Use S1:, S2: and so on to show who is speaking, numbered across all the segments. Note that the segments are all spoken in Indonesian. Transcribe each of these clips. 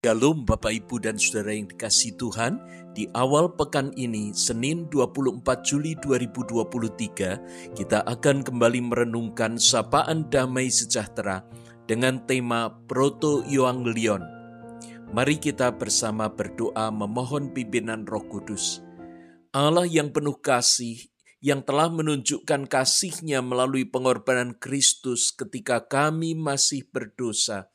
S1: Shalom Bapak Ibu dan Saudara yang dikasih Tuhan. Di awal pekan ini Senin 24 Juli 2023 Kita akan kembali merenungkan Sapaan Damai Sejahtera Dengan tema Proto Evangelion Mari kita bersama berdoa memohon pimpinan roh kudus. Allah yang penuh kasih yang telah menunjukkan kasihnya melalui pengorbanan Kristus ketika kami masih berdosa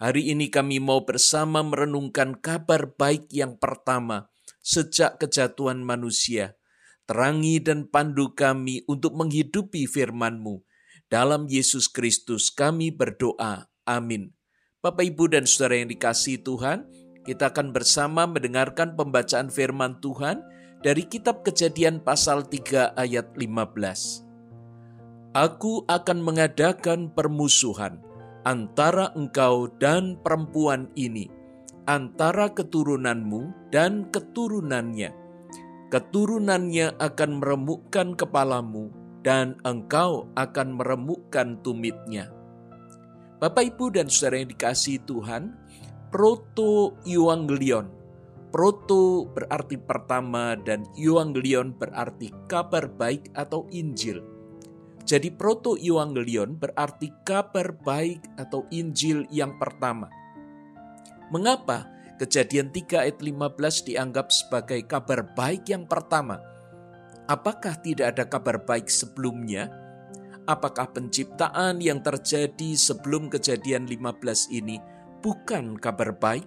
S1: Hari ini kami mau bersama merenungkan kabar baik yang pertama sejak kejatuhan manusia. Terangi dan pandu kami untuk menghidupi firman-Mu. Dalam Yesus Kristus kami berdoa. Amin. Bapak, Ibu, dan Saudara yang dikasih Tuhan, kita akan bersama mendengarkan pembacaan firman Tuhan dari kitab kejadian pasal 3 ayat 15. Aku akan mengadakan permusuhan antara engkau dan perempuan ini, antara keturunanmu dan keturunannya. Keturunannya akan meremukkan kepalamu, dan engkau akan meremukkan tumitnya. Bapak, Ibu, dan saudara yang dikasih Tuhan, proto evangelion. Proto berarti pertama dan evangelion berarti kabar baik atau Injil jadi proto evangelion berarti kabar baik atau Injil yang pertama. Mengapa kejadian 3 ayat 15 dianggap sebagai kabar baik yang pertama? Apakah tidak ada kabar baik sebelumnya? Apakah penciptaan yang terjadi sebelum kejadian 15 ini bukan kabar baik?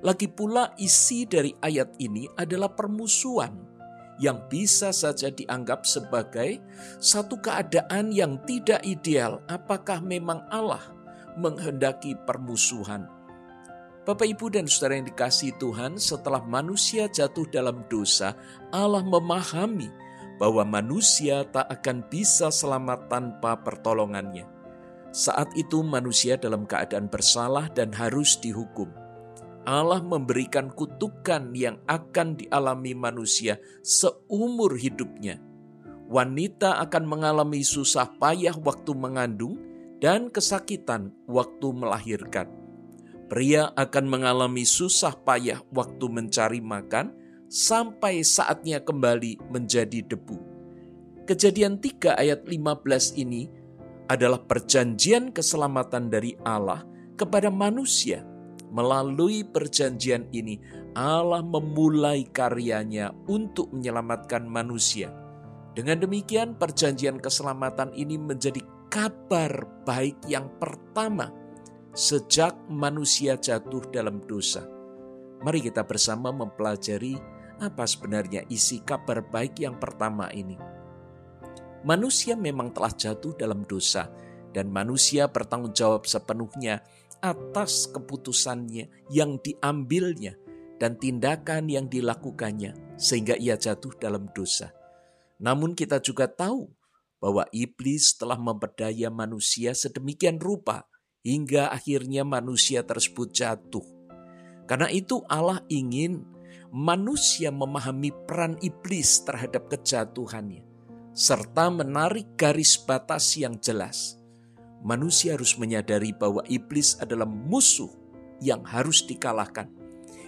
S1: Lagi pula isi dari ayat ini adalah permusuhan yang bisa saja dianggap sebagai satu keadaan yang tidak ideal. Apakah memang Allah menghendaki permusuhan? Bapak, ibu, dan saudara yang dikasih Tuhan, setelah manusia jatuh dalam dosa, Allah memahami bahwa manusia tak akan bisa selamat tanpa pertolongannya. Saat itu, manusia dalam keadaan bersalah dan harus dihukum. Allah memberikan kutukan yang akan dialami manusia seumur hidupnya. Wanita akan mengalami susah payah waktu mengandung dan kesakitan waktu melahirkan. Pria akan mengalami susah payah waktu mencari makan sampai saatnya kembali menjadi debu. Kejadian 3 ayat 15 ini adalah perjanjian keselamatan dari Allah kepada manusia Melalui perjanjian ini, Allah memulai karyanya untuk menyelamatkan manusia. Dengan demikian, perjanjian keselamatan ini menjadi kabar baik yang pertama sejak manusia jatuh dalam dosa. Mari kita bersama mempelajari apa sebenarnya isi kabar baik yang pertama ini. Manusia memang telah jatuh dalam dosa, dan manusia bertanggung jawab sepenuhnya atas keputusannya yang diambilnya dan tindakan yang dilakukannya sehingga ia jatuh dalam dosa. Namun kita juga tahu bahwa iblis telah memperdaya manusia sedemikian rupa hingga akhirnya manusia tersebut jatuh. Karena itu Allah ingin manusia memahami peran iblis terhadap kejatuhannya serta menarik garis batas yang jelas manusia harus menyadari bahwa iblis adalah musuh yang harus dikalahkan.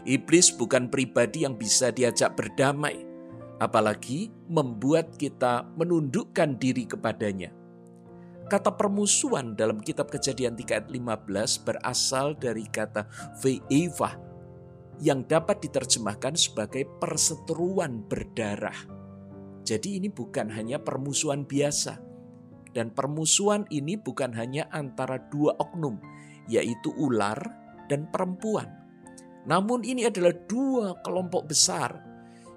S1: Iblis bukan pribadi yang bisa diajak berdamai, apalagi membuat kita menundukkan diri kepadanya. Kata permusuhan dalam kitab kejadian 3 ayat 15 berasal dari kata ve'eva yang dapat diterjemahkan sebagai perseteruan berdarah. Jadi ini bukan hanya permusuhan biasa, dan permusuhan ini bukan hanya antara dua oknum, yaitu ular dan perempuan. Namun ini adalah dua kelompok besar,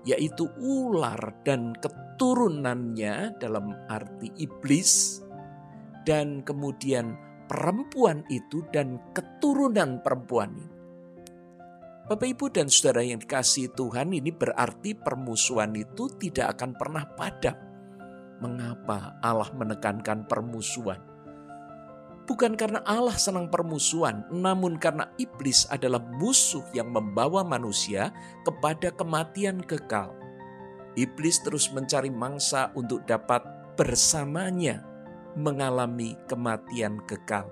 S1: yaitu ular dan keturunannya dalam arti iblis, dan kemudian perempuan itu dan keturunan perempuan ini. Bapak, Ibu, dan saudara yang dikasih Tuhan, ini berarti permusuhan itu tidak akan pernah padam Mengapa Allah menekankan permusuhan? Bukan karena Allah senang permusuhan, namun karena iblis adalah musuh yang membawa manusia kepada kematian kekal. Iblis terus mencari mangsa untuk dapat bersamanya mengalami kematian kekal.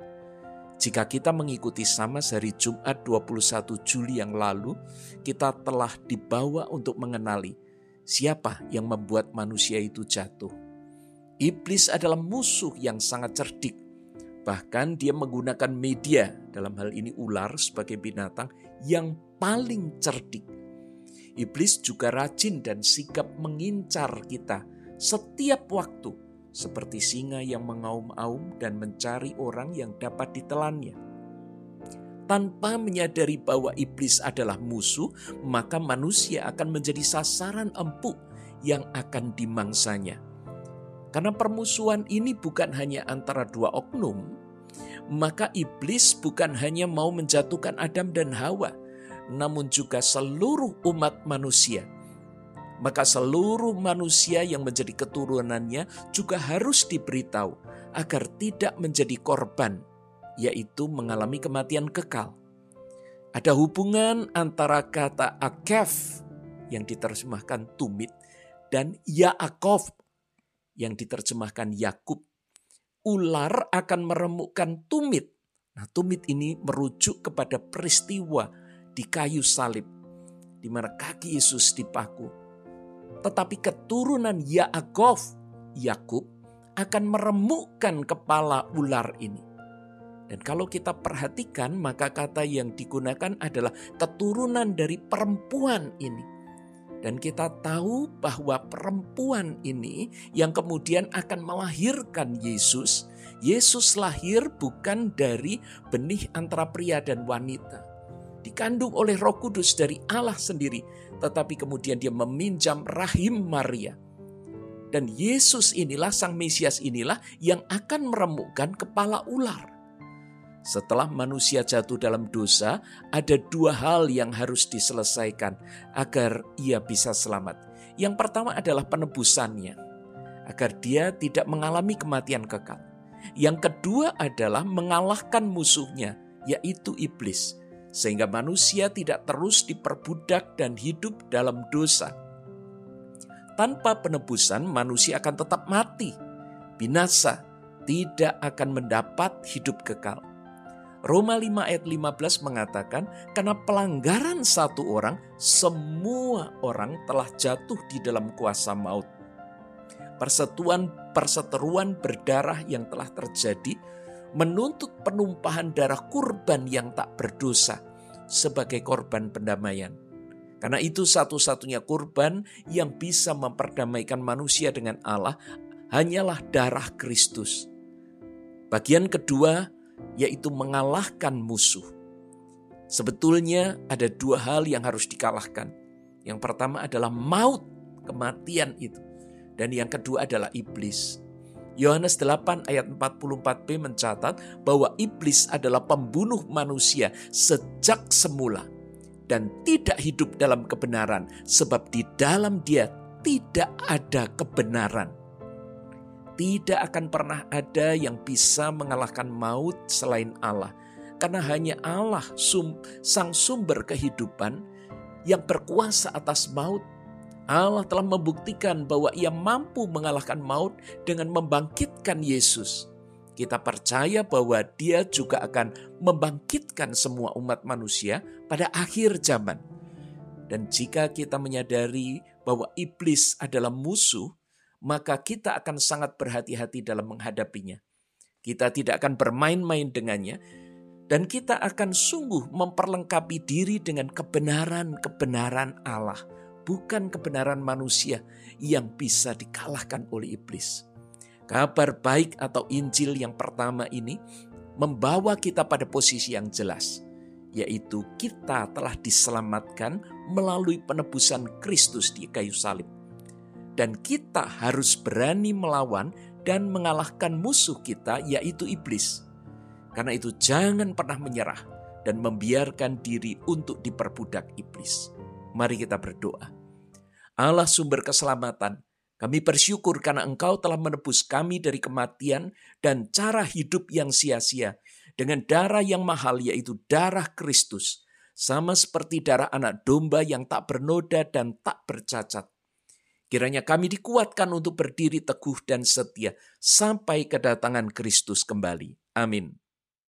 S1: Jika kita mengikuti sama hari Jumat 21 Juli yang lalu, kita telah dibawa untuk mengenali siapa yang membuat manusia itu jatuh. Iblis adalah musuh yang sangat cerdik. Bahkan dia menggunakan media, dalam hal ini ular sebagai binatang yang paling cerdik. Iblis juga rajin dan sigap mengincar kita setiap waktu seperti singa yang mengaum-aum dan mencari orang yang dapat ditelannya. Tanpa menyadari bahwa iblis adalah musuh, maka manusia akan menjadi sasaran empuk yang akan dimangsanya. Karena permusuhan ini bukan hanya antara dua oknum, maka iblis bukan hanya mau menjatuhkan Adam dan Hawa, namun juga seluruh umat manusia maka seluruh manusia yang menjadi keturunannya juga harus diberitahu agar tidak menjadi korban, yaitu mengalami kematian kekal. Ada hubungan antara kata akef yang diterjemahkan tumit dan Yaakov yang diterjemahkan Yakub. Ular akan meremukkan tumit. Nah, tumit ini merujuk kepada peristiwa di kayu salib di mana kaki Yesus dipaku tetapi keturunan Yaakov, Yakub akan meremukkan kepala ular ini. Dan kalau kita perhatikan, maka kata yang digunakan adalah keturunan dari perempuan ini. Dan kita tahu bahwa perempuan ini yang kemudian akan melahirkan Yesus. Yesus lahir bukan dari benih antara pria dan wanita. Dikandung oleh roh kudus dari Allah sendiri tetapi kemudian dia meminjam rahim Maria. Dan Yesus inilah, Sang Mesias inilah yang akan meremukkan kepala ular. Setelah manusia jatuh dalam dosa, ada dua hal yang harus diselesaikan agar ia bisa selamat. Yang pertama adalah penebusannya, agar dia tidak mengalami kematian kekal. Yang kedua adalah mengalahkan musuhnya, yaitu iblis sehingga manusia tidak terus diperbudak dan hidup dalam dosa. Tanpa penebusan, manusia akan tetap mati, binasa, tidak akan mendapat hidup kekal. Roma 5 ayat 15 mengatakan, karena pelanggaran satu orang, semua orang telah jatuh di dalam kuasa maut. Persetuan perseteruan berdarah yang telah terjadi menuntut penumpahan darah kurban yang tak berdosa sebagai korban pendamaian. Karena itu satu-satunya kurban yang bisa memperdamaikan manusia dengan Allah hanyalah darah Kristus. Bagian kedua yaitu mengalahkan musuh. Sebetulnya ada dua hal yang harus dikalahkan. Yang pertama adalah maut, kematian itu. Dan yang kedua adalah iblis. Yohanes 8 ayat 44b mencatat bahwa iblis adalah pembunuh manusia sejak semula dan tidak hidup dalam kebenaran sebab di dalam dia tidak ada kebenaran. Tidak akan pernah ada yang bisa mengalahkan maut selain Allah. Karena hanya Allah sum, sang sumber kehidupan yang berkuasa atas maut Allah telah membuktikan bahwa ia mampu mengalahkan maut dengan membangkitkan Yesus. Kita percaya bahwa dia juga akan membangkitkan semua umat manusia pada akhir zaman. Dan jika kita menyadari bahwa iblis adalah musuh, maka kita akan sangat berhati-hati dalam menghadapinya. Kita tidak akan bermain-main dengannya, dan kita akan sungguh memperlengkapi diri dengan kebenaran-kebenaran Allah bukan kebenaran manusia yang bisa dikalahkan oleh iblis. Kabar baik atau Injil yang pertama ini membawa kita pada posisi yang jelas, yaitu kita telah diselamatkan melalui penebusan Kristus di kayu salib. Dan kita harus berani melawan dan mengalahkan musuh kita, yaitu iblis. Karena itu, jangan pernah menyerah dan membiarkan diri untuk diperbudak iblis. Mari kita berdoa. Allah sumber keselamatan, kami bersyukur karena Engkau telah menebus kami dari kematian dan cara hidup yang sia-sia dengan darah yang mahal yaitu darah Kristus, sama seperti darah anak domba yang tak bernoda dan tak bercacat. Kiranya kami dikuatkan untuk berdiri teguh dan setia sampai kedatangan Kristus kembali. Amin.